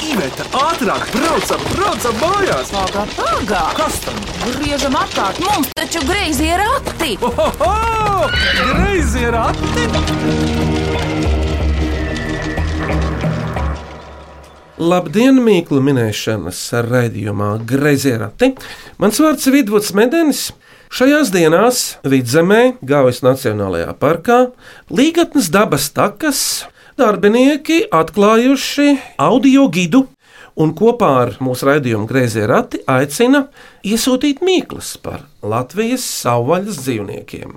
Iveta, ātrāk, braucam, braucam mājās! Pagā, pagā! Kas tam? Griežam apkārt, mums taču greizi ir rati! Ohoho! Greizi ir ati! Labdien, mīklu minēšanas raidījumā Greizie rati. Mans vārds ir Vidvuds Medenis. Šajās dienās vidzemē, Gaujas Nacionālajā parkā, Līgatnes dabas takas darbinieki atklājuši audio gidu un kopā ar mūsu raidījumu Greizie rati aicina iesūtīt mīklas par Latvijas savvaļas dzīvniekiem.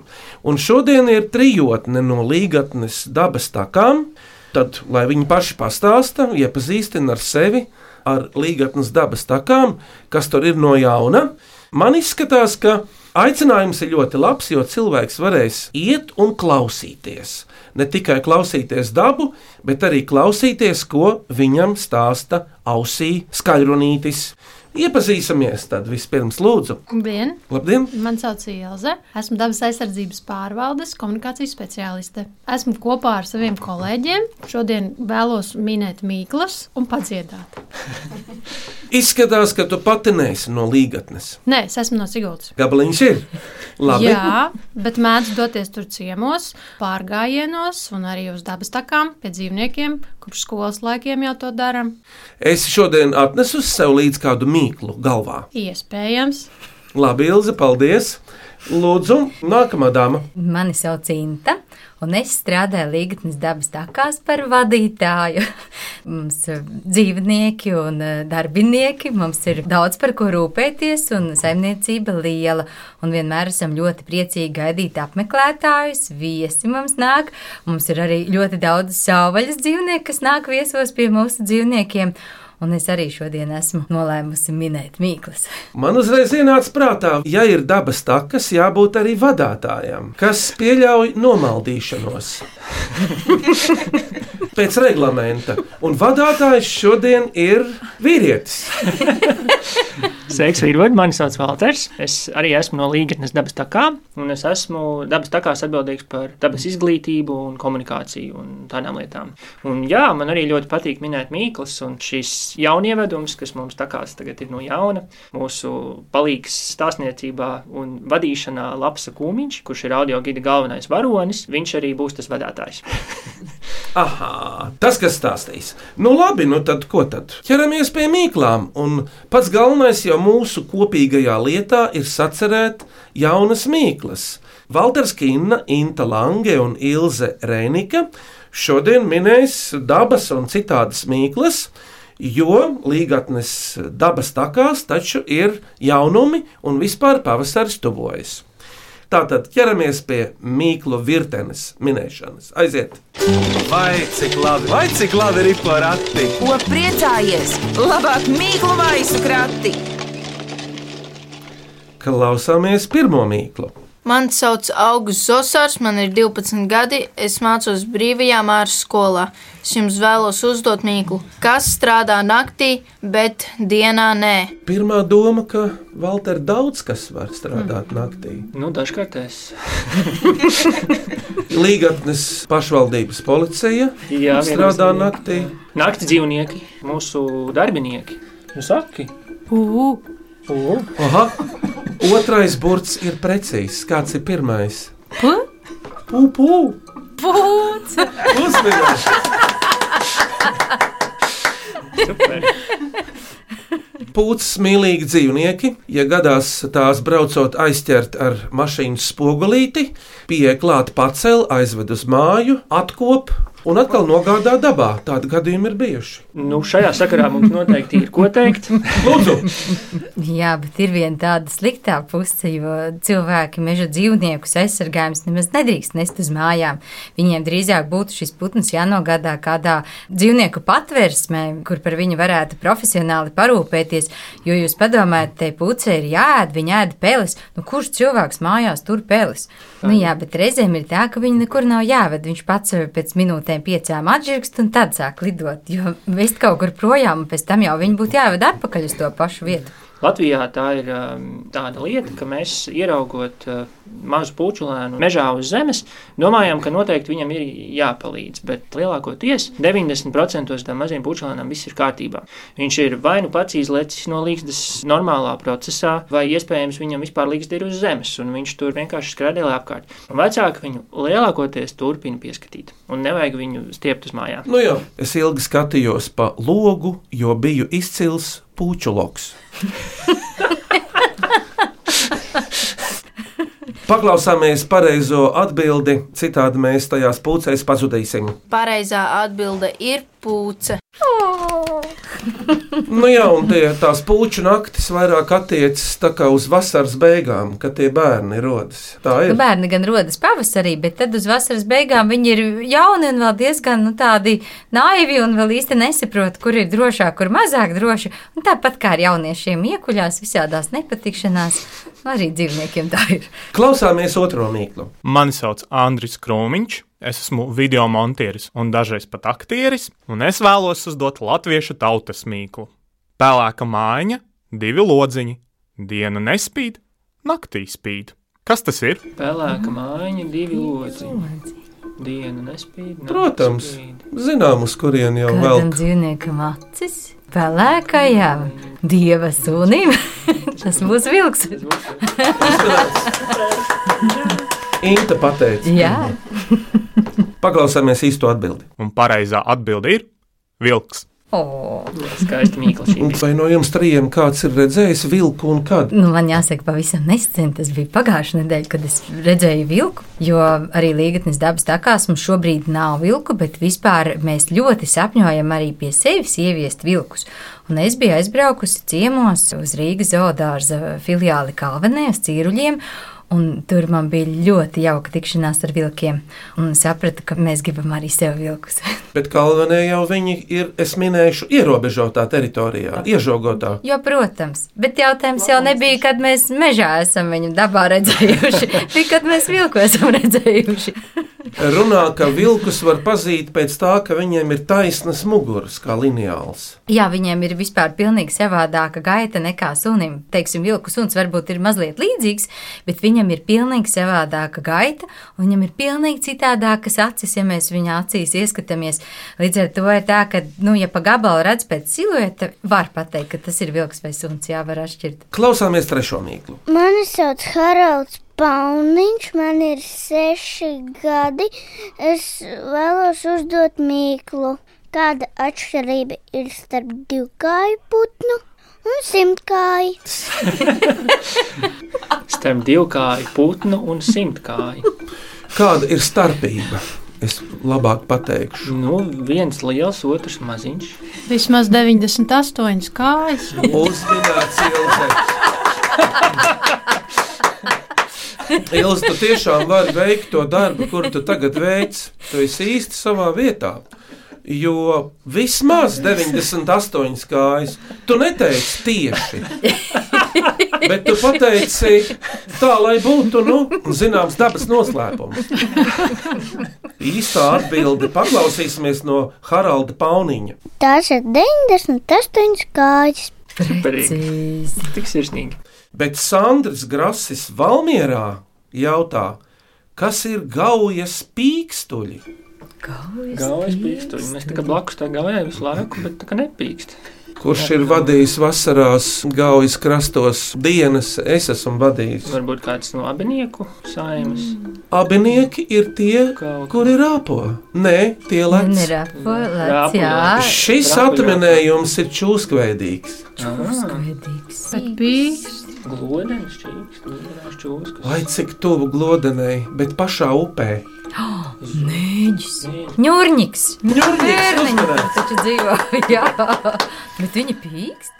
Un šodien ir trijotne no Līgatnes dabas takām. Tad, lai viņi paši pastāsta, iepazīstina ar sevi, ar līgatnes dabas takām, kas tur ir no jauna. Man izskatās, ka aicinājums ir ļoti labs, jo cilvēks varēs iet un klausīties. Ne tikai klausīties dabu, bet arī klausīties, ko viņam stāsta ausī skaļrunītis. Iepazīsimies tad vispirms, lūdzu. Labdien! Labdien! Mani sauc Ilze. Esmu dabas aizsardzības pārvaldes komunikācijas speciāliste. Esmu kopā ar saviem kolēģiem. Šodien vēlos minēt mīklas un padziedāt. Izskatās, ka tu pati neesi no līgatnes. Nē, es esmu no Sigultas. Gabaliņš ir. Labi. Jā, bet mēdzu doties tur ciemos, pārgājienos un arī uz dabas takām pie dzīvniekiem, kurš skolas laikiem jau to darām. Es šodien atnesu sev līdzi kādu mīklu galvā. Iespējams. Labi, Ilze, paldies! Lūdzu, nākamā dama. Mani sauc Inta, un es strādāju Līgatnes dabas takās par vadītāju. Mums ir dzīvnieki un eh, darbinieki, mums ir daudz par ko rūpēties, un saimniecība liela. Un vienmēr esam ļoti priecīgi gaidīt apmeklētājus, viesi mums nāk. Mums ir arī ļoti daudz savvaļas dzīvnieku, kas nāk viesos pie mūsu dzīvniekiem. Un es arī šodien esmu nolēmusi minēt mīklas. Man uzreiz ienāca prātā, ja ir dabas takas, jābūt arī vadītājam, kas pieļauj nomaldīšanos. Pēc reglamenta. Un vadītājs šodien ir vīrietis. Sveiks, Vīrvod, mani sauc Valters. Es arī esmu no Līgatnes dabas takā, un es esmu dabas takās atbildīgs par dabas izglītību un komunikāciju un tādām lietām. Un jā, man arī ļoti patīk minēt mīklas, un šis jaunievedums, kas mums takās tagad ir no jauna, mūsu palīgs stāstniecībā un vadīšanā Lapsa Kūmiņš, kurš ir audio gida galvenais varonis, viņš arī būs tas vadītājs. Aha, tas, kas stāstīs. Nu, labi, nu tad ko tad? Ķeramies pie mīklām. Un pats galvenais jau mūsu kopīgajā lietā ir sacerēt jaunas mīklas. Valters Kinna, Inta Lange un Ilze Reinika šodien minēs dabas un citādas mīklas. Jo līgatnes dabas takās taču ir jaunumi un vispār pavasaris tuvojas. Tātad ķeramies pie mīklu virtenes minēšanas. Aiziet! Vai cik labi, vai cik labi ir porati! Ko priecājies? Labāk mīklu maisu krati! Klausāmies pirmo mīklu. Mani sauc Augusts Zosārs, man ir 12 gadi, es mācos brīvajā māras skolā. Es jums vēlos uzdot mīklu, kas strādā naktī, bet dienā nē. Pirmā doma, ka Valter daudz kas var strādāt naktī. Nu, dažkārt es. Līgatnes pašvaldības policija Jā, strādā naktī. Nakts dzīvnieki, mūsu darbinieki. Nu, saki! Ugh! U, Aha, otrais burts ir precīzs. Kāds ir pirmais? Pu? Pūpū! Pūts! Uzmanīgi! super! Pūcis mīlīgi dzīvnieki, ja gadās tās braucot aizķert ar mašīnas spogulīti, pieeja klāt pacēl, aizved uz māju, atkop un atkal nogādā dabā. Tādi gadījumi ir bijuši. Nu, šajā sakarā mums noteikti ir ko teikt. Lūdzu, Jā, bet ir viena tāda sliktā puse, jo cilvēki meža dzīvniekus aizsargājums nemaz nedrīkst nest uz mājām. Viņiem drīzāk būtu šis putns jānogādā kādā dzīvnieku patversmē, kur par viņu varētu profesionāli parūpēties. Jo jūs padomājat, te puce ir jāēd, viņa ēd peles. Nu, kurš cilvēks mājās tur peles? Nu, jā, bet reizēm ir tā, ka viņi nekur nav jāved. Viņš pats pēc minūtēm piecām atžirgst un tad sāk lidot. Jo vest kaut kur projām, un pēc tam jau viņi būtu jāved atpakaļ uz to pašu vietu. Latvijā tā ir um, tāda lieta, ka mēs ieraugot uh, mazu pučulēnu mežā uz zemes, domājam, ka noteikti viņam ir jāpalīdz. Bet lielākoties 90% tam maziem pučulēnam viss ir kārtībā. Viņš ir vai nu pats izlecis no līgstas normālā procesā, vai iespējams viņam vispār līgsta ir uz zemes, un viņš tur vienkārši skrēdēlē apkārt. Un vecāki viņu lielākoties turpina pieskatīt, un nevajag viņu stiept uz mājām. Nu jā, es ilgi skatījos pa logu, jo biju izcils puķu loks. Paklausāmies pareizo atbildi, citādi mēs tajās pūcēs pazudīsim. Pareizā atbilde ir pūce. Nu jā, un tie, tās puķu naktis vairāk attiecas tā kā uz vasaras beigām, kad tie bērni rodas. Tā Nu, ir. bērni gan rodas pavasarī, bet tad uz vasaras beigām viņi ir jauni un vēl diezgan nu, tādi naivi un vēl īsti nesaprot, kur ir drošāk, kur mazāk droši. Un tāpat kā ar jauniešiem iekuļās visādās nepatikšanās, arī dzīvniekiem tā ir. Klausāmies otro mīklu. Mani sauc Andris Krūmiņš, es esmu video monteris un dažreiz pat aktieris, un es vēlos uzdot latviešu tautas mīklu. Pelēka mājiņa, divi lodziņi, diena nespīd, naktī spīd. Kas tas ir? Pelēka mājiņa, divi lodziņi. Diena nespīd. Protams, spīd. zinām, uz kurien jau Kādam vēl. dzīvniekam acis, pelēkajam, dieva sunim, tas būs vilks. Inta pateica. Jā, Paklausāmies īsto atbildi. Un pareizā atbilde ir vilks. O, Skaisti. Un vai no jums trījiem kāds ir redzējis vilku un kad? nu, man jāsaka, pavisam nesen tas bija pagājušā nedēļa, kad es redzēju vilku. Jo arī līgatnes dabas takās mums šobrīd nav vilku, bet vispār mēs ļoti sapņojam arī pie sevis ieviest vilkus. Un es biju aizbraukusi ciemos uz Rīgas zoodārza filiāli Kalvenē uz Cīruļiem. Un tur man bija ļoti jauka tikšanās ar vilkiem. Un es sapratu, ka mēs gribam arī sev vilkus. Bet galvenā jau viņi ir, es minēšu, ierobežotā teritorijā, iežogotā. Jo, protams, bet jautājums jau nebija, kad mēs mežā esam viņu dabā redzējuši, bet kad mēs vilku esam redzējuši. Runā, ka vilkus var pazīt pēc tā, ka viņiem ir taisnas muguras, kā lineāls. Jā, viņiem ir vispār pilnīgi savādāka gaita nekā sunim. Teiksim, vilku suns varbūt ir mazliet līdzīgs, bet viņam ir pilnīgi savādāka gaita, un viņam ir pilnīgi citādākas acis, ja mēs viņa acīs ieskatāmies. Līdz ar to ir tā, ka, nu, ja pa gabalu redz pēc silueta, var pateikt, ka tas ir vilks vai suns, jā, var atšķirt. Klausāmies trešo mīklu. Mani sauc Haralds Pauniņš, man ir seši gadi. Es vēlos uzdot mīklu. Kāda atšķirība ir starp divkāju putnu un simtkāju? Starp divkāju putnu un simtkāju. Kāda ir starpība? Es labāk pateikšu. Nu, viens liels, otrs maziņš. Vismaz 98 kājas. Uzmanīts, Ilze. Ilze, tu tiešām vari veikt to darbu, kuru tu tagad veic. Tu esi īsti savā vietā. Jo vismaz 98 kājas, tu neteici tieši. Bet tu pateici tā, lai būtu, nu, zināms, dabas noslēpums. Īstā atbilde paklausīsimies no Haralda Pauniņa. Tās ir 98 kājas. Precīzi. Tik sirsnīgi. Bet Sandrs Grasis Valmierā jautā, kas ir gaujas pīkstuļi? Gaujas pīkstuļi. Mēs tā kā blakus tā gājām visu laiku, bet tā kā nepīkst. Kurš ir vadījis vasarās gaujas krastos dienas, es esmu vadījis. Varbūt kāds no abinieku saimas. Abinieki ir tie, Kaut kuri rāpo. Nē, tie lec. Nerapolēts, jā. Šis Rapu, atminējums ir čūskveidīgs. Čūskveidīgs. Bet pīkst. Glodens, čīks, glodens, čūskas. Lai cik tuvu glodenei, bet pašā upē. Nēģis. Ņurņiks. Ņurņiks, taču dzīvo. Jā. Bet viņi pīkst.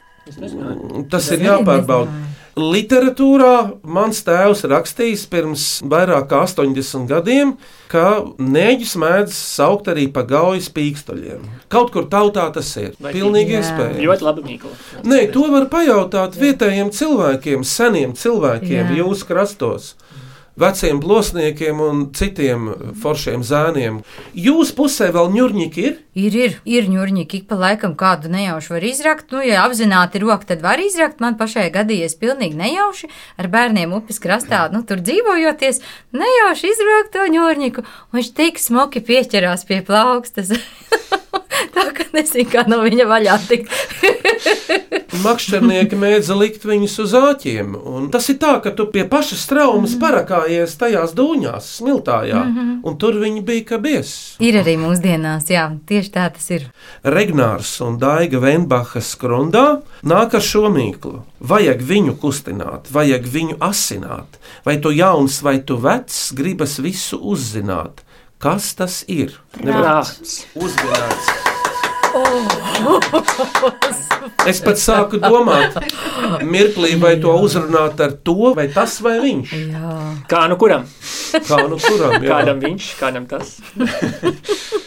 Tas ir jāpārbauda. Literatūrā mans tēvs rakstījis pirms vairāk kā 80 gadiem, ka nēģis mēdz saukt arī par gaujas pīkstoļiem. Kaut kur tautā tas ir. Vai Pilnīgi Jā. iespējams. Ļoti labi mīkla. Nē, to var pajautāt vietējiem cilvēkiem, seniem cilvēkiem Jā. jūsu krastos. Veciem plosniekiem un citiem foršiem zēniem. Jūsu pusē vēl ņurņķi ir? Ir, ir, ir ņurņķi, ik pa laikam kādu nejauši var izrakt. Nu, ja apzināti roka, tad var izrakt. Man pašai gadījies pilnīgi nejauši ar bērniem upes krastā, nu, tur dzīvojoties, nejauši izrakt to ņurņiku. Un viņš tik smuki pieķerās pie plaukstas. Tā kā nezinu, kā no viņa vaļā tikt. Makšķernieki mēdza likt viņus uz āķiem. Tas ir tā, ka tu pie pašas traumas parakājies tajās dūņās, smiltājā, mm -hmm. un tur viņi bija kā biesi. Ir arī mūsdienās, jā, tieši tā tas ir. Regnārs un Daiga Venbachas skrundā nāk ar šo mīklu. Vajag viņu kustināt, vajag viņu asināt. Vai tu jauns vai tu vecs, gribas visu uzzināt. Kas tas ir? Prāts. Uzmanīts. Es pat sāku domāt, mirklī, vai to uzrunāt ar to, vai tas vai viņš. Jā. Kā nu kuram? Kā nu kuram? jā. Kādam viņš, kādam tas.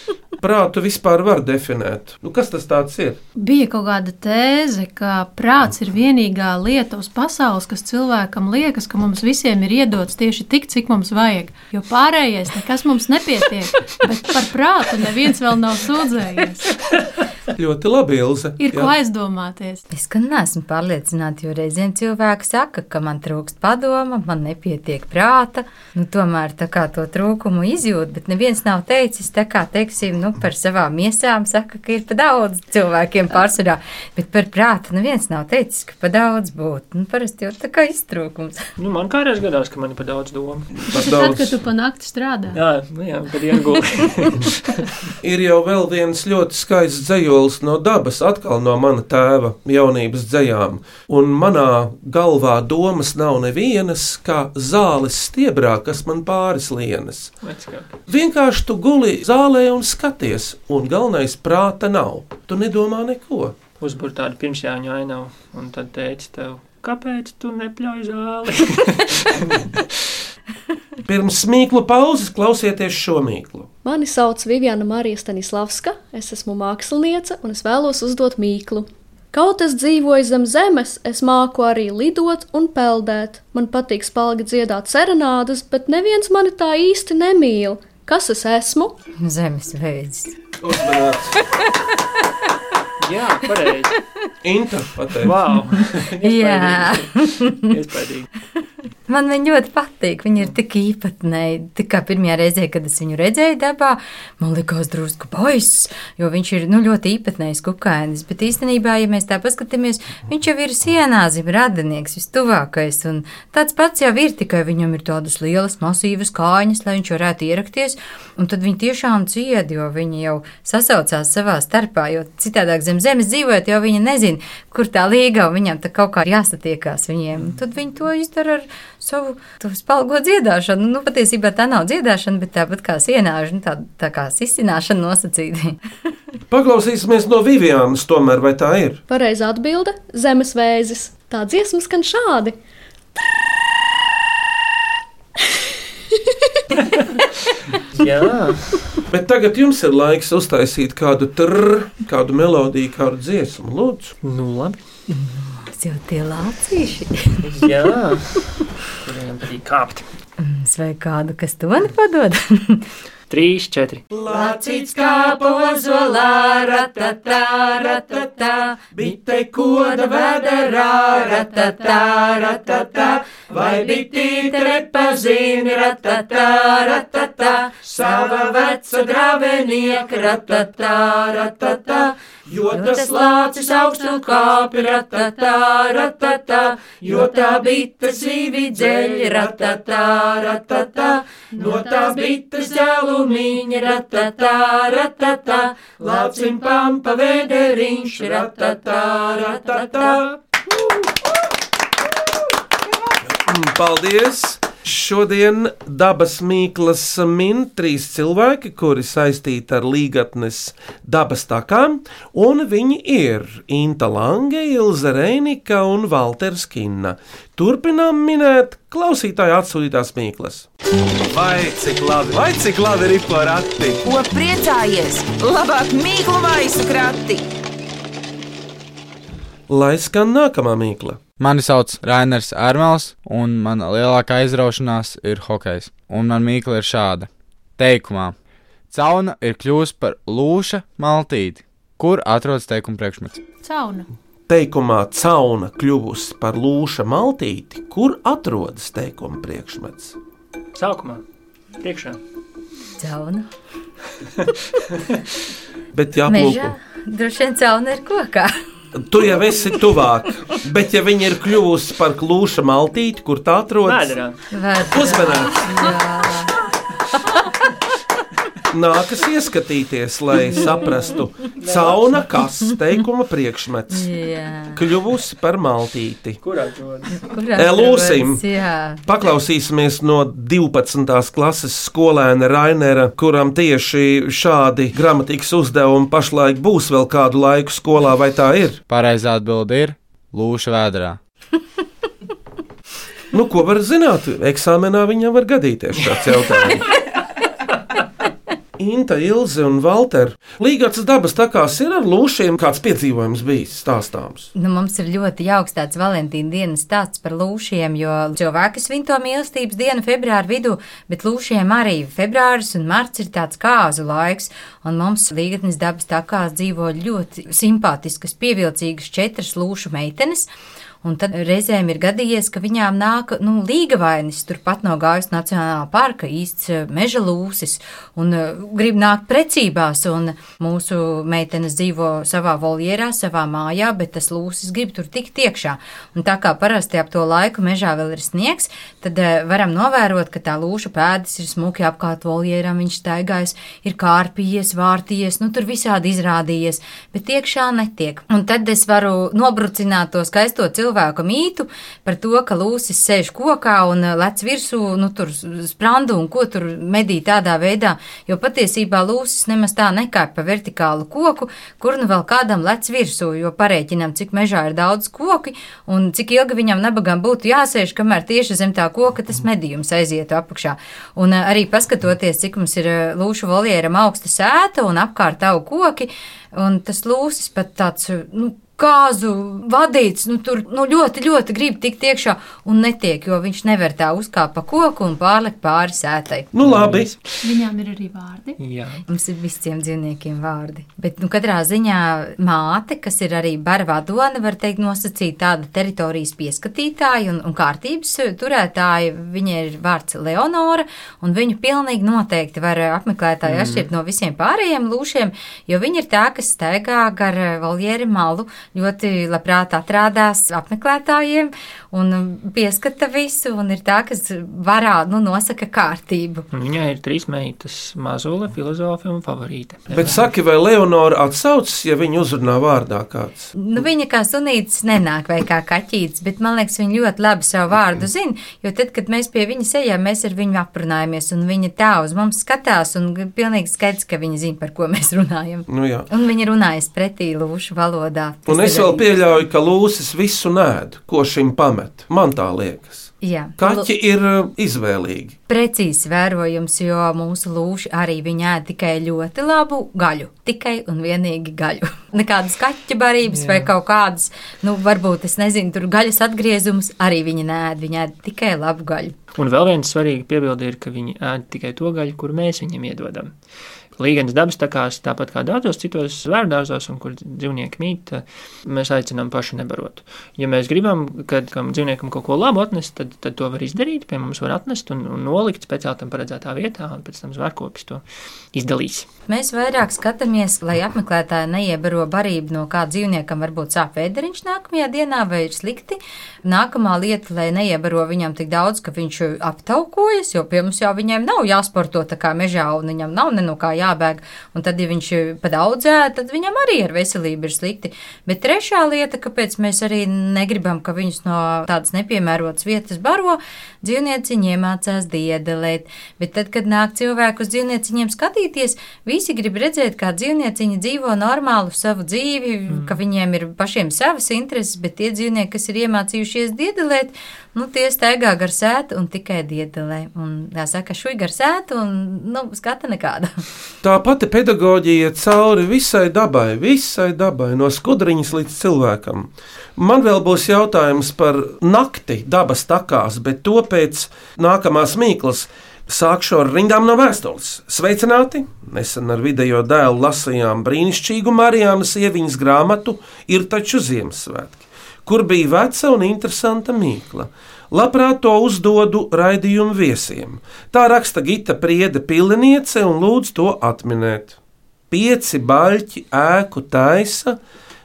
Prātu vispār var definēt. Nu, kas tas tāds ir? Bija kaut kāda tēze, ka prāts ir vienīgā lieta uz pasaules, kas cilvēkam liekas, ka mums visiem ir iedots tieši tik, cik mums vajag. Jo pārējais nekas mums nepietiek, bet par prātu neviens vēl nav sūdzējies. Ļoti labi, Ilze. Ir ko aizdomāties. Es gan neesmu pārliecināta, jo reizēm cilvēki saka, ka man trūkst padoma, man nepietiek prāta. Nu, tomēr tā kā to trūkumu izjūt, bet neviens nav teicis, tā kā teiksim, nu, par savām miesām, saka, ka ir pa daudz cilvēkiem pārsvarā, bet par prātu neviens nav teicis, ka pa daudz būtu. Nu, parasti jau tā kā iztrūkums. Nu, man kādreiz gadās, ka man ir par daudz domu. Par Tad, kad tu pa nakti strādā. Jā, nu jā kad iegūti. Ir jau vēl viens ļoti skaists dzējols no dabas, atkal no mana tēva jaunības dzējām. Un manā galvā domas nav nevienas, kā zāles stiebrā, kas man pāris lienas. Vienkārši tu guli zālē un skaties, un galvenais prāta nav. Tu nedomā neko. Uzbūr tādu pirmsjāņu ainavu, un tad teica tev, kāpēc tu nepļauj zāli? Pirms mīklu pauzes klausieties šo mīklu. Mani sauc Viviana Marija Stanislavska, es esmu māksliniece un es vēlos uzdot mīklu. Kaut es dzīvoju zem zemes, es māku arī lidot un peldēt. Man patīk spalgi dziedāt serenādes, bet neviens mani tā īsti nemīl. Kas es esmu? Zemes veids. jā, pareizi. Inta pateica. Wow. Jā. Iespaidīgi. Man viņa ļoti patīk. Viņa ir tik īpatnēji. Tā kā pirmajā reizē, kad es viņu redzēju dabā, man likās drusku baiss, jo viņš ir nu, ļoti īpatnējs kukainis. Bet īstenībā, ja mēs tā paskatāmies, viņš jau ir sienā zem radinieks, vistuvākais. Un tāds pats jau ir, tikai viņam ir tādas lielas, masīvas kājas, lai viņš varētu ierakties. Un tad viņi tiešām cied, jo viņi jau sasaucās savā starpā, jo citādāk zem zemes dzīvojot, jau viņi nezina, kur tā līga, un viņam tā kaut kā jāsatiekās viņiem. Un tad viņi to izdara ar savu to spalgo dziedāšanu. Nu, patiesībā tā nav dziedāšana, bet tāpat kā sienāža, nu, tā, tā kā sisināšana nosacīta. Paklausīsimies no Vivianas, tomēr vai tā ir? Pareizā atbilde - zemes vēzis. Tā dziesma skan šādi. Jā, Bet tagad jums ir laiks uztaisīt kādu trrr, kādu melodiju, kādu dziesmu. Lūdzu, nu labi. Jau tie lācīši. Jā, viņam patīk kāpt. Vai kādu, kas to nepadod? Trīs, četri. Lācīts kā pozolā, ratatā, ratatā, bite koda vēderā, ratatā, ratatā, vai bitīte nepazini, ratatā, ratatā, sava veca dravenieka, ratatā, ratatā, jo tas lācis augstu kāpi, ratatā, ratatā, jo tā bita zīvi dzeļ, ratatā, ratatā, no tās bitas ģēlumiņa, ratatā, ratatā, lācim pampa vēderiņš, ratatā, ratatā. Mm, paldies! Šodien dabas mīklas min trīs cilvēki, kuri saistīti ar līgatnes dabas takām, un viņi ir Inta Lange, Ilza Reinika un Valters Kinna. Turpinām minēt klausītāju atsūtītās mīklas. Vai cik labi, vai cik labi ir porakti? Ko priecājies? Labāk mīklu maisu krati! lai skan nākamā mīkla. Mani sauc Rainers Ermels, un mana lielākā aizraušanās ir hokejs. Un man mīkla ir šāda: Teikumā Cauna ir kļuvusi par lūša maltīti. Kur atrodas teikuma priekšmets? Cauna. Teikumā cauna kļuvusi par lūša maltīti, kur atrodas teikuma priekšmets. Sākumā, priekšā. Cauna. Bet Mežā. jāplūko. Droši vien cauna ir kokā. Tu jau esi tuvāk, bet ja viņa ir kļuvusi par klūša maltīti, kur tā atrodas, Vēderā. Nākas ieskatīties, lai saprastu, cauna kas teikuma priekšmets. Kļuvusi par maltīti. Kur Elūsim! Paklausīsimies no 12. klases skolēna Rainera, kuram tieši šādi gramatikas uzdevumi pašlaik būs vēl kādu laiku skolā, vai tā ir? Pareizā atbilde ir lūša vēdrā. Nu, ko var zināt? Eksāmenā viņam var gadīties šāds jautājums. Inta, Ilze un Valter. Līgāts dabas takās ir ar lūšiem kāds piedzīvojums bijis stāstāms. Nu, mums ir ļoti jauks tāds Valentīna dienas stāsts par lūšiem, jo cilvēki svin to mīlestības dienu februāra vidū, bet lūšiem arī februāris un marts ir tāds kāzu laiks, un mums līgatnes dabas takās dzīvo ļoti simpātiskas, pievilcīgas četras lūšu meitenes. Un tad reizēm ir gadījies, ka viņām nāk nu, līgavainis turpat no Gājas Nacionālā parka, īsts eh, meža lūsis, un uh, grib nākt precībās. Un mūsu meitenes dzīvo savā voljerā, savā mājā, bet tas lūsis grib tur tikt iekšā. Un tā kā parasti ap to laiku mežā vēl ir sniegs, tad uh, varam novērot, ka tā lūša pēdas ir smuki apkārt voljeram, viņš staigājas, ir kārpījies, vārtījies, nu tur visādi izrādījies, bet iekšā netiek. Un tad es varu nobrucināt to skaisto cilvēku cilvēku mītu par to, ka lūsis sēž kokā un uh, lec virsū, nu, tur sprandu un ko tur medī tādā veidā, jo patiesībā lūsis nemaz tā nekāp pa vertikālu koku, kur nu vēl kādam lec virsū, jo parēķinam, cik mežā ir daudz koki un cik ilgi viņam nabagam būtu jāsēž, kamēr tieši zem tā koka tas medījums aizietu apakšā. Un uh, arī paskatoties, cik mums ir uh, lūšu volieram augsta sēta un apkārt aug koki, un tas lūsis pat tāds, nu, kāzu vadīts, nu, tur nu, ļoti, ļoti grib tikt iekšā un netiek, jo viņš nevar tā uzkāpt pa koku un pārlikt pāri sētai. Nu, labi. Viņām ir arī vārdi. Jā. Mums ir visiem dzīvniekiem vārdi. Bet, nu, katrā ziņā māte, kas ir arī bara vadone, var teikt, nosacīt tāda teritorijas pieskatītāja un, un kārtības turētāja. Viņai ir vārds Leonora, un viņu pilnīgi noteikti var apmeklētāji Mm. atšķirt no visiem pārējiem lūšiem, jo viņa ir tā, kas staigā gar voljeri malu, ļoti labprāt atrādās apmeklētājiem un pieskata visu, un ir tā, kas varā, nu, nosaka kārtību. Un Viņai ir trīs meitas - mazule, filozofa un favorīte. Bet saki, vai Leonora atsaucas, ja viņa uzrunā vārdā kāds? Nu, viņa kā sunītis nenāk vai kā kaķītis, bet man liekas, viņa ļoti labi savu vārdu zina. Jo tad, kad mēs pie viņas ejam, mēs ar viņu aprunājamies, un viņa tā uz mums skatās, un pilnīgi skaidrs, ka viņa zina, par ko mēs runājam. Nu, jā. Un viņa runājas pretī lūšu valodā. Un es vēl pieļauju, ka lūsis visu nēd, ko šim pamet. Man tā liekas. Jā. Kaķi ir uh, izvēlīgi. Precīzi vērojums, jo mūsu lūši arī viņa ēd tikai ļoti labu gaļu. Tikai un vienīgi gaļu. Nekādas kaķa barības Jā. vai kaut kādas, nu, varbūt es nezinu, tur gaļas atgriezumus arī viņa nēd. Viņa ēd tikai labu gaļu. Un vēl viens svarīgs piebildi ir, ka viņi ēd tikai to gaļu, kur mēs viņiem iedodam. Līgas dabas takās, tāpat kā daudzos citos zvērdārzos, kur dzīvnieki mīt, mēs aicinām paši nebarot. Ja mēs gribam, kad kam dzīvniekam kaut ko labu atnest, tad, tad to var izdarīt. Pie mums var atnest un, un nolikt speciāli tam paredzētā vietā, un pēc tam zvērkopis to izdalīs. Mēs vairāk skatāmies, lai apmeklētāji neiebaro barību no kā dzīvniekam varbūt sāp vēderiņš nākamajā dienā vai ir slikti. Nākamā lieta, lai neiebaro viņam tik daudz, ka viņš aptaukojas, jo pie mums jau viņiem nav jāsporto tā kā mežā un viņam nav ne no kā jābēg. Un tad, ja viņš padaudzē, tad viņam arī ar veselību ir slikti. Bet trešā lieta, kāpēc mēs arī negribam, ka viņus no tādas nepiemērotas vietas baro, dzīvnieciņi iemācās diedelēt. Bet tad, kad nāk cilvēku uz dzīvnieciņiem skatīties, visi grib redzēt, kā dzīvnieciņi dzīvo normālu savu dzīvi, mm. ka viņiem ir pašiem savas intereses, bet tie dzīvnieki, kas ir iemācījušies diedelēt, nu, tie staigā gar sētu un tikai diedelē. Un, jāsaka, šui gar sētu un, nu, skata nekāda. Tā pati pedagoģija cauri visai dabai, visai dabai, no skudriņas līdz cilvēkam. Man vēl būs jautājums par nakti dabas takās, bet to pēc nākamās mīklas. Sākšu ar rindām no vēstules. Sveicināti! Nesen ar video dēlu lasījām brīnišķīgu Marijānas ieviņas grāmatu Ir taču Ziemassvētki, kur bija veca un interesanta mīkla. Labprāt to uzdodu raidījumu viesiem. Tā raksta Gita Priede Piliniece un lūdz to atminēt. Pieci baļķi ēku taisa,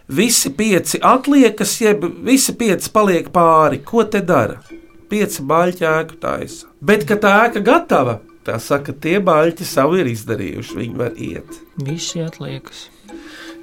visi pieci atliekas, jeb visi pieci paliek pāri. Ko te dara? Pieci baļķi ēku taisa. Bet, kad tā ēka gatava, tā saka, tie baļķi savu ir izdarījuši. Viņi var iet. Visi atliekas.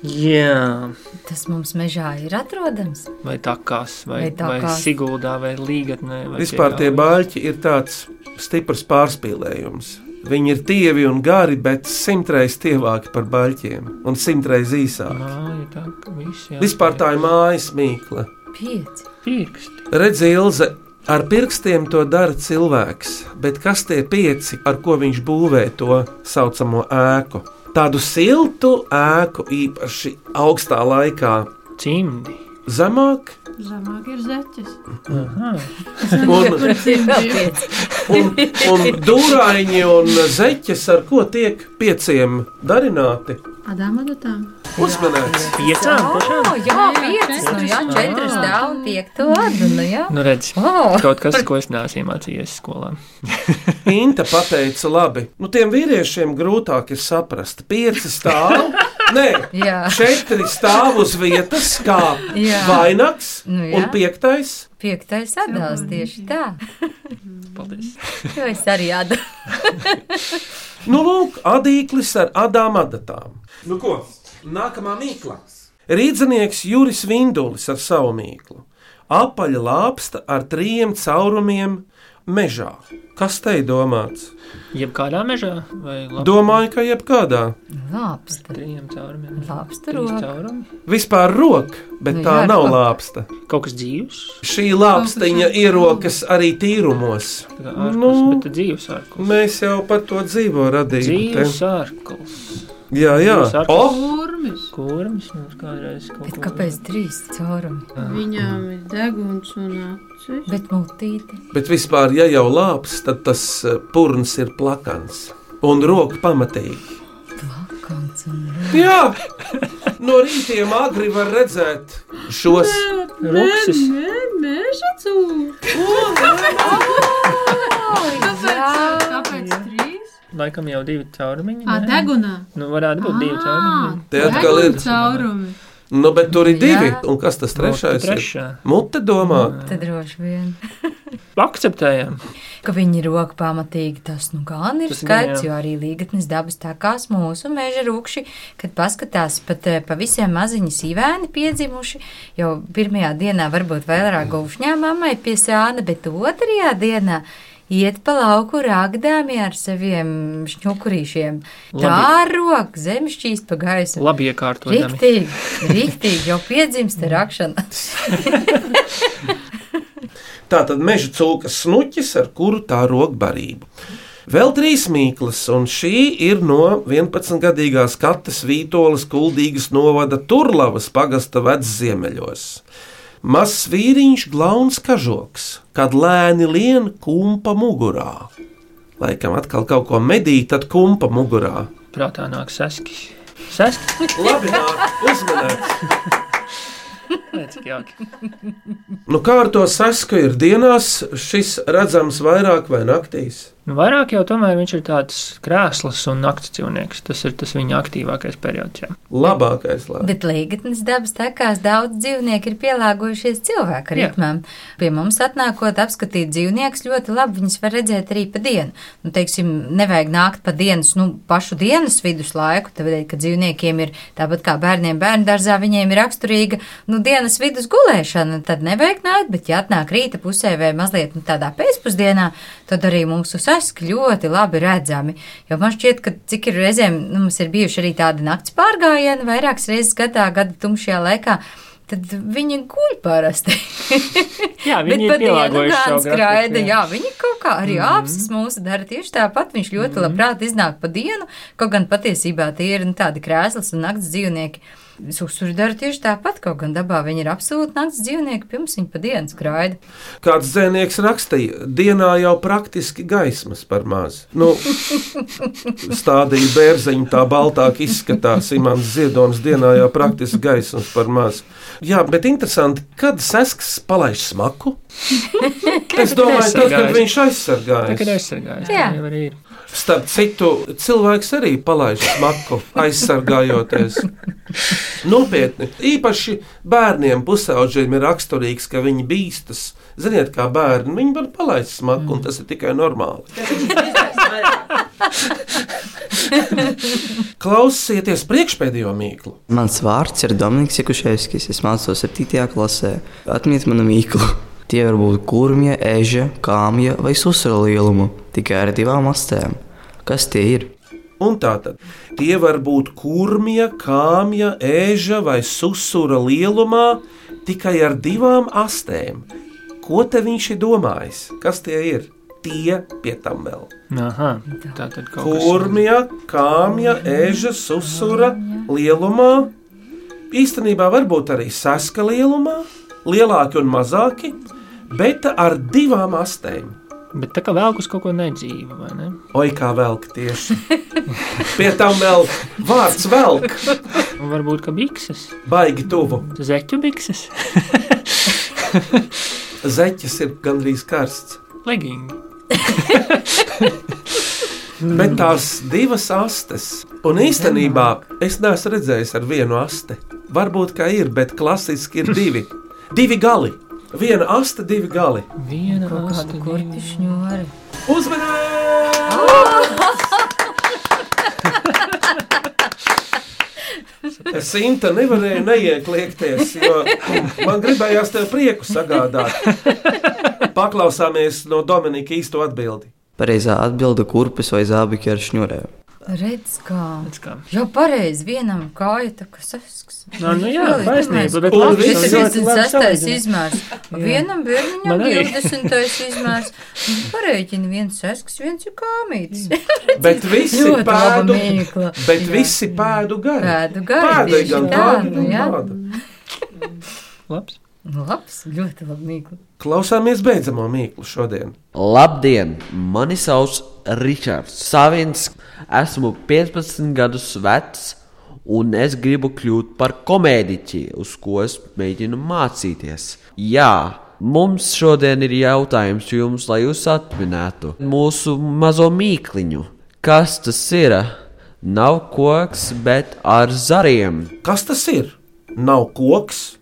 Jā, Tas mums mežā ir atrodams. vai takās, vai, Vai vai, vai takās. siguldā, vai līgatnē. Vai Vispār tie pie baļķi ir tāds stiprs pārspīlējums. Viņi ir tievi un gari, bet simtreiz tievāki par baļķiem un simtreiz īsāki. Māja, tā, visi Vispār tā ir mājas mīkla. Pieci. pirksti. Redz, Ilze, ar pirkstiem to dara cilvēks, bet kas tie pieci, ar ko viņš būvē to saucamo ēku? Tādu siltu ēku, īpaši augstā laikā, Cimdi. zemāk, Zemāk ir zeķis. Un, un, un dūrāņi un zeķes, ar ko tiek pieciem darināti. Adām adatām. Uzmanēts! Piecām pašām? Oh, jā, piecas, nu jā, četras un piekto adu, nu jā. Nu, redz, Oh. kaut kas, ko es neesmu iemācījies skolā. Inta pateica, labi, nu tiem vīriešiem grūtāk ir saprast. Pieci stāv, nē, Jā. četri stāv uz vietas, kā Jā. vainags, Nu jā. un piektais. Piektais atdals tieši tā. Paldies. Jo es arī adu. Nu, lūk, adīklis ar adām adatām. Nu, ko? Nākamā mīkla. Rīdzinieks Juris Vindulis ar savu mīklu. Apaļa lāpsta ar trījiem caurumiem mežā. Kas te ir domāts? Jebkādā mežā labi? Domāju, ka jebkādā. Lāpsta. Trījiem caurumiem. Lāpsta roka. Vispār roka, bet Nu tā jā, nav roka. lāpsta. Kaut kas dzīvs. Šī lāpstiņa ierokas arī tīrumos. Ārpus, Nu. Mēs jau par to dzīvo radījām. Dzīvs ārpus. Jā, jā. Dzīvs ārpus. O, Kurmis. Kurmis mums kādreiz kaut Bet kāpēc trīs caurumi? Viņām ir deguns un acis. Bet mutīti. bet vispār, ja jau lāps, tad tas eh, purns ir plakans un roka pamatīgi. Plakans un Jā, no rītiem agri var redzēt šos. Ruksis. Nē, meža cūka. Jā. Laikam jau divi caurumiņi. Ne? degunā. Nu, varētu būt divi caurumiņi. Te atkal ir. caurumi. Nu, bet tur ir Jā. divi. Un kas tas trešais? Mute trešā. ir? Mute domā. Tad droši vien. Akceptējam. Ka viņi ir roka pamatīgi, tas nu gan ir Tas skaidrs, jā. jo arī līgatnes dabas takās mūsu meža rūkši, kad paskatās pat eh, pa visiem maziņi sīvēni piedzimuši, jau pirmajā dienā varbūt vairāk gaušņā mammai pie sāna, bet otrajā dienā iet pa lauku rāgdāmi ar saviem šņukurīšiem. Tā roka zem šķīst pa gaisu. Labi iekārtojami. Riktīgi, riktīgi, jau piedzimst rakšana. Tā tad meža cūkas snuķis, ar kuru tā rok barību. Vēl trīs mīklas, un šī ir no 11-gadīgās kates Vītolas kuldīgas novada Turlavas pagasta vecs ziemeļos. Mazs vīriņš glauns kažoks, kad lēni lien kumpa mugurā. Laikam atkal kaut ko medīt, tad kumpa mugurā. Prātā nāk seskis. Seskis? Labi, nāk, uzmanēt! Nu, kā ar to sasku ir dienās, šis redzams vairāk vai naktīs? Nu, vairāk jau tomēr viņš ir tāds krēsls un nakts dzīvnieks. Tas ir tas viņa aktīvākais periods. Jā. Labākais, lai. Bet līgatnes dabas takās daudz dzīvnieku ir pielāgojušies cilvēku Jā. ritmam. Pie mums atnākot apskatīt dzīvniekus ļoti labi, viņus var redzēt arī pa dienu. Nu, teiksim, nevajag nākt pa dienas, nu, pašu dienas vidus laiku, tad, kad dzīvniekiem ir tāpat kā bērniem bērnu dārzā, viņiem ir raksturīga, nu, dienas vidus gulēšana, tad nevajag nākt, bet ja atnāk rīta pusē vai mazliet nu, tādā pēcpusdienā, tad arī mūsu saski ļoti labi redzami. Jo man šķiet, ka cik ir reizēm, nu, mums ir bijuši arī tādi nakts pārgājieni vairākas reizes gadā, gada tumšajā laikā. tad viņi guļ parasti. Jā, viņi ir Bet pa dienu pielāgojuši gan savu skraida. jā. Jā, viņi kaut kā arī Mhm. apsis mūsu dara tieši tāpat. Viņš ļoti labprāt iznāk pa dienu, kaut gan patiesībā tie ir nu, tādi krēslas un nakts dzīvnieki. Susuri dara tieši tāpat, kaut gan dabā viņi ir absolūti nakts dzīvnieki, pirms viņi pa dienu skraida. Kāds dzēnieks rakstīja, dienā jau praktiski gaismas par maz. Nu, stādīja bērziņu, tā baltāk izskatās. Imants Ziedonis dienā jau praktiski gaismas par maz. Jā, bet interesanti, kad sasks palaiž smaku? Es domāju, tad, kad viņš aizsargājas. Tagad aizsargājas. Jā. Jā, jau arī ir. Starp citu, cilvēks arī palaiž smaku, aizsargājoties. Nopietni. Īpaši bērniem, pusauģiem ir raksturīgs, ka viņi bīstas. Ziniet, kā bērni, viņi var palaist smaku, un tas ir tikai normāli. Klausieties priekšpēdējo mīklu. Mans vārds ir Dominiks Jakuševskis. Es mācos 7. klasē. Atmiet manu mīklu. Tie var būt kurmja, eža, kāmja vai susra lielumu, tikai ar divām astēm. Kas tie ir? Un tā tad tie var būt kurmja, kāmja, ēža vai susura lielumā, tikai ar divām astēm. Ko te viņš ir domājis? Kas tie ir? Tie pie tam vēl. Aha, tā tad kaut kas. Kurmja, kāmja, ēža, susura lielumā. Īstenībā varbūt arī saska lielumā, lielāki un mazāki, bet ar divām astēm. Bet tā kā vēl uz kaut ko nedzīva, vai ne? Oi, kā velk tieši. Pie tam vēl vārds velk. Varbūt ka bikses. Baigi tuvu. Zeķu bikses. Zeķis ir gandrīz karsts. Legingi. Bet tās divas astes, un īstenībā es neesmu redzējis ar vienu asti. Varbūt kā ir, bet klasiski ir divi. Divi gali. Viena aste, divi gali. Viena Kaut kāda kurpišņori. Es Inta nevarēju neiekliekties, jo man gribējās tev prieku sagādāt. Paklausāmies no Dominika īsto atbildi. Pareizā atbilde - kurpes vai zābaki ar šņurēm. Redz, kā. Redz kā. Jau pareizi, vienam kāja tā kā sasks. Nu, nu jā, taisnība, bet labi, Tas ir ļoti labi 26. salīdzina. izmērs. Jā. Vienam bērniņam Man arī. 20. izmērs. Pareiķini viens sasks, viens ir kāmītis. Bet visi pēdu, bet Jā. visi pēdu gari. Pēdu gari, tāda, nu gan jā. tāda. Labs. Labs, ļoti labi mīkla. Klausāmies beidzamo mīklu šodien. Labdien! Mani sauc Ričards Savins. Esmu 15 gadus vecs, un es gribu kļūt par komēdiķi, uz ko es mēģinu mācīties. Jā, mums šodien ir jautājums jums, lai jūs atminētu mūsu mazo mīkliņu. Kas tas ir? Nav koks, bet ar zariem. Kas tas ir? Nav koks,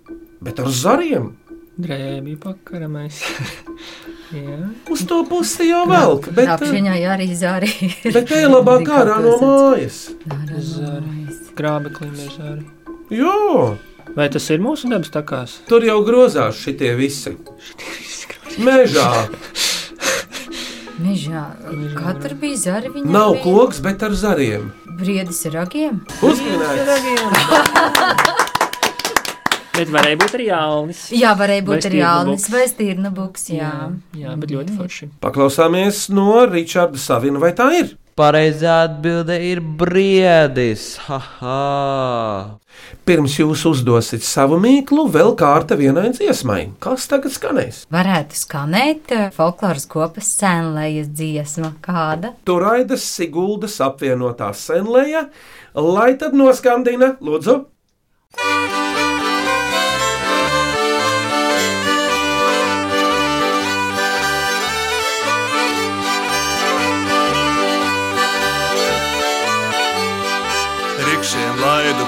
bet ar zariem. Drēbī pakaramais. jā. Uz to pusi jau velk, bet, Tā apziņā arī zārī. bet ej labāk ārā no mājas. Zari. Grābeklim ir zari. Jo, Vai tas ir mūsu dabas takās? tur jau grozās šitie visi. Mežā Mežā. Kā tur bija zari? Viņam nav bija koks, bet ar zariem. Briedis ar ragiem. Uzminēts! Bet varēja būt arī jaunis. Jā, varēja būt arī Jānis vai Stīrna Buks. Jā. Jā, jā, bet ļoti forši. Paklausāmies no Ričarda Savina, vai tā ir? Pareizā atbilde ir briedis. Haha! Pirms jūs uzdosiet savu mīklu, vēl kārta vienai dziesmai. Kas tagad skanēs? Varētu skanēt eh, folkloras kopas sēnlējas dziesma kāda. Turaidas Siguldas apvienotā senlēja, lai tad noskandina, lūdzu. Rikšiem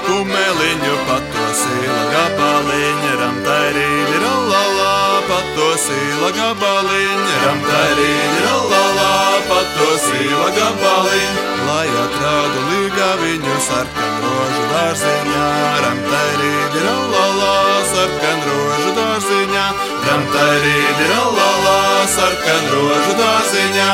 kumeliņu, patosīla gabaliņa, ramtairīdi rollalā, patosīla gabaliņa, ramtairīdi rollalā, patosīla gabaliņa, lai atrādu līgaviņu sarkan rožu dārziņā, ramtairīdi rollalā, sarkan rožu dārziņā, ramtairīdi rollalā, sarkan rožu dārziņā.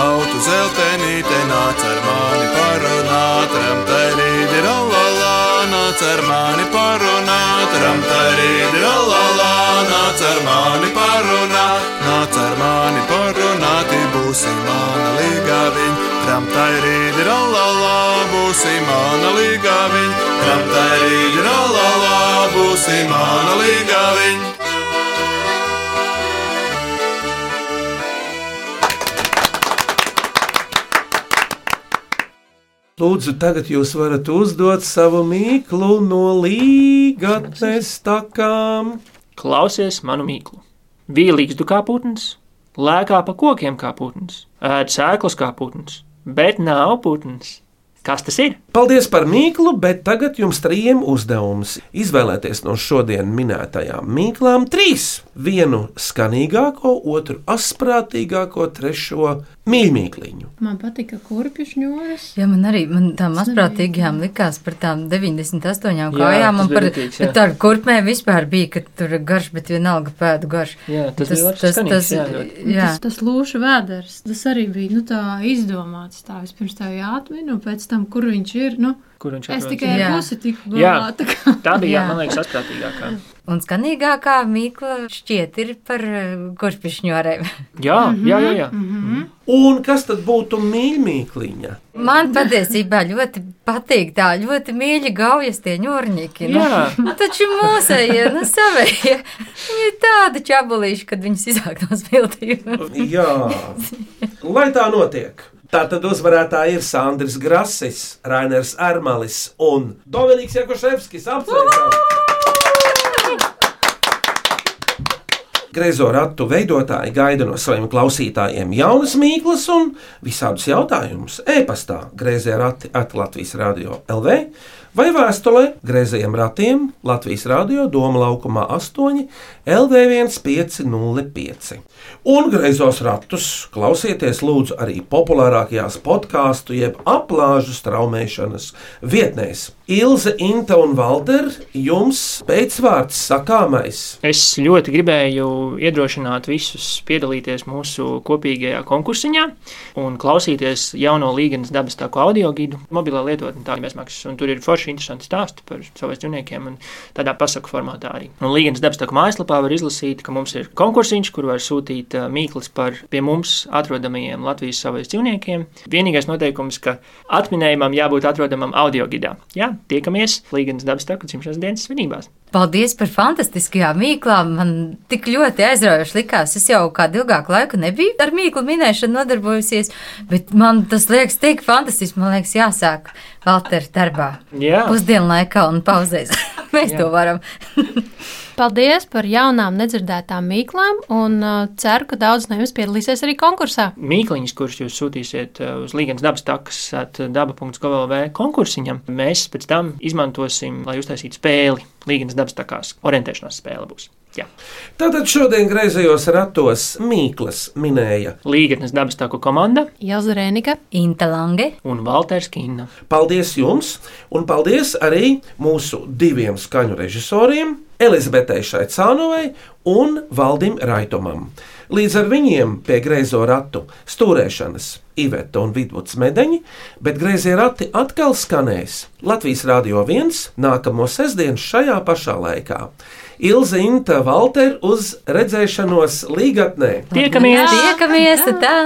Tautu zeltenīte, nāc ar mani parunāt, ramtairīdi, rolalā, nāc ar mani parunāt, ramtairīdi, rolalā, nāc ar mani parunāt, nāc ar mani parunāt, būsi mana līgaviņa, ramtairīdi, rolalā, būsi mana līgaviņa, ramtairīdi, rolalā, būsi mana līgaviņa. Lūdzu, tagad jūs varat uzdot savu mīklu no līgatnes takām. Klausies manu mīklu. Vīlīgs du kā putns, lēkā pa kokiem kā putns, ēd sēklas kā putns, bet nav putns. Kas tas ir? Paldies par mīklu, bet tagad jums trijiem uzdevums izvēlēties no šodien minētajām mīklām trīs. Vienu skanīgāko, otru asprātīgāko, trešo mīļmīkliņu. Man patika kurpju šņūras. Jā, man arī man tām mazprātīgajām likās par tām 98 Jā, kājām. tas Un bija par ritīgs, jā. par tādu kurpmēm vispār bija, ka tur ir garš, bet vienalga pēdu garš. Jā, tas bija ļoti skanīgs, jā, ļoti. jā. Tas, tas lūša vēders, tas arī bija nu, tā izdomāts. Tā vispirms tā jāatmin, un pēc tam, kur viņš ir. Nu, Kur viņš es atrodas? tikai Jā. pusi tiku Jā, galā. tā kā- tā bija, Jā. man liekas, asprātīgākā. Un skanīgākā mīkla šķiet ir par kurpišņorēm. Jā, jā, jā. jā. Un kas tad būtu mīļmīkliņa? Man patiesībā ļoti patīk tā ļoti mīļa gaujas tie ņurņiki. Nu, Jā. taču mūsējie, nu savējie, viņi ir tādi čabulīši, kad viņus izāk no spiltījuma. Jā, lai tā notiek. Tātad uzvarētāji ir Sandrs Grasis, Rainers Ermalis un Dominiks Jakoševskis. Apsveicam! Greizo ratu veidotāji gaida no saviem klausītājiem jaunas mīklas un visādus jautājumus. E-pastā greizē rati at Latvijas Rādio LV vai vēstulē greizajiem ratiem Latvijas Rādio Doma laukumā 8 LV1505. Un greizos ratus klausieties lūdzu arī populārākajās podkāstu jeb aplāžu straumēšanas vietnēs. Ilze, Inta un Valder, jums pēcvārds sakāmais. Es ļoti gribēju iedrošināt visus piedalīties mūsu kopīgajā konkursiņā un klausīties jauno līgas dabas tāku audio gidu, mobilā lietotni tā bezmaksas. Un tur ir forši interesanti stāsti par saviem dzīvniekiem un tādā pasaku formātā arī. Un līgas dabas tāku mājaslapā var izlasīt, ka mums ir konkursiņš, kur var sūtīt uh, mīklas par pie mums atrodamajiem Latvijas saviem dzīvniekiem. Vienīgais noteikums, ka atminējumam jābūt atrodamam audio gidā. Jā, tiekamies līgas dabas tāku dzimšanas dienas svinībās. Paldies par fantastiskajām mīklām. Man tik ļoti aizraujoši likās. Es jau kādu ilgāku laiku nebiju ar mīklu minēšanu nodarbojusies, bet man tas liekas tik fantastiski. Man liekas, jāsāk Valter darbā. Jā. Pusdienlaikā un pauzēs. Mēs Jā. to varam. Paldies par jaunām, nedzirdētām mīklām, un uh, ceru, ka daudz no jums piedalīsies arī konkursā. Mīkliņus, kurus jūs sūtīsiet uh, uz Līgas dabas takas, daba.gov.lv konkursiņam, mēs pēc tam izmantosim, lai uztaisītu spēli. Līgas dabas takās orientēšanās spēle būs. Jā. Tātad šodien greizajos ratos Mīklas minēja Līgas dabas taku komanda Jelza Rēnika, Inta Lange un Valters Kinna. Paldies jums, un paldies arī mūsu diviem skaņu režisoriem, Elizabetei Šaicānovai un Valdim Raitomam. Līdz ar viņiem pie greizo ratu stūrēšanas Iveta un Vidvuds medeņi, bet greizie rati atkal skanēs Latvijas Rādio 1 nākamo sestdienu šajā pašā laikā. Ilza Inta Valter uz redzēšanos līgatnē. Tiekamies! Tiekamies! Tā!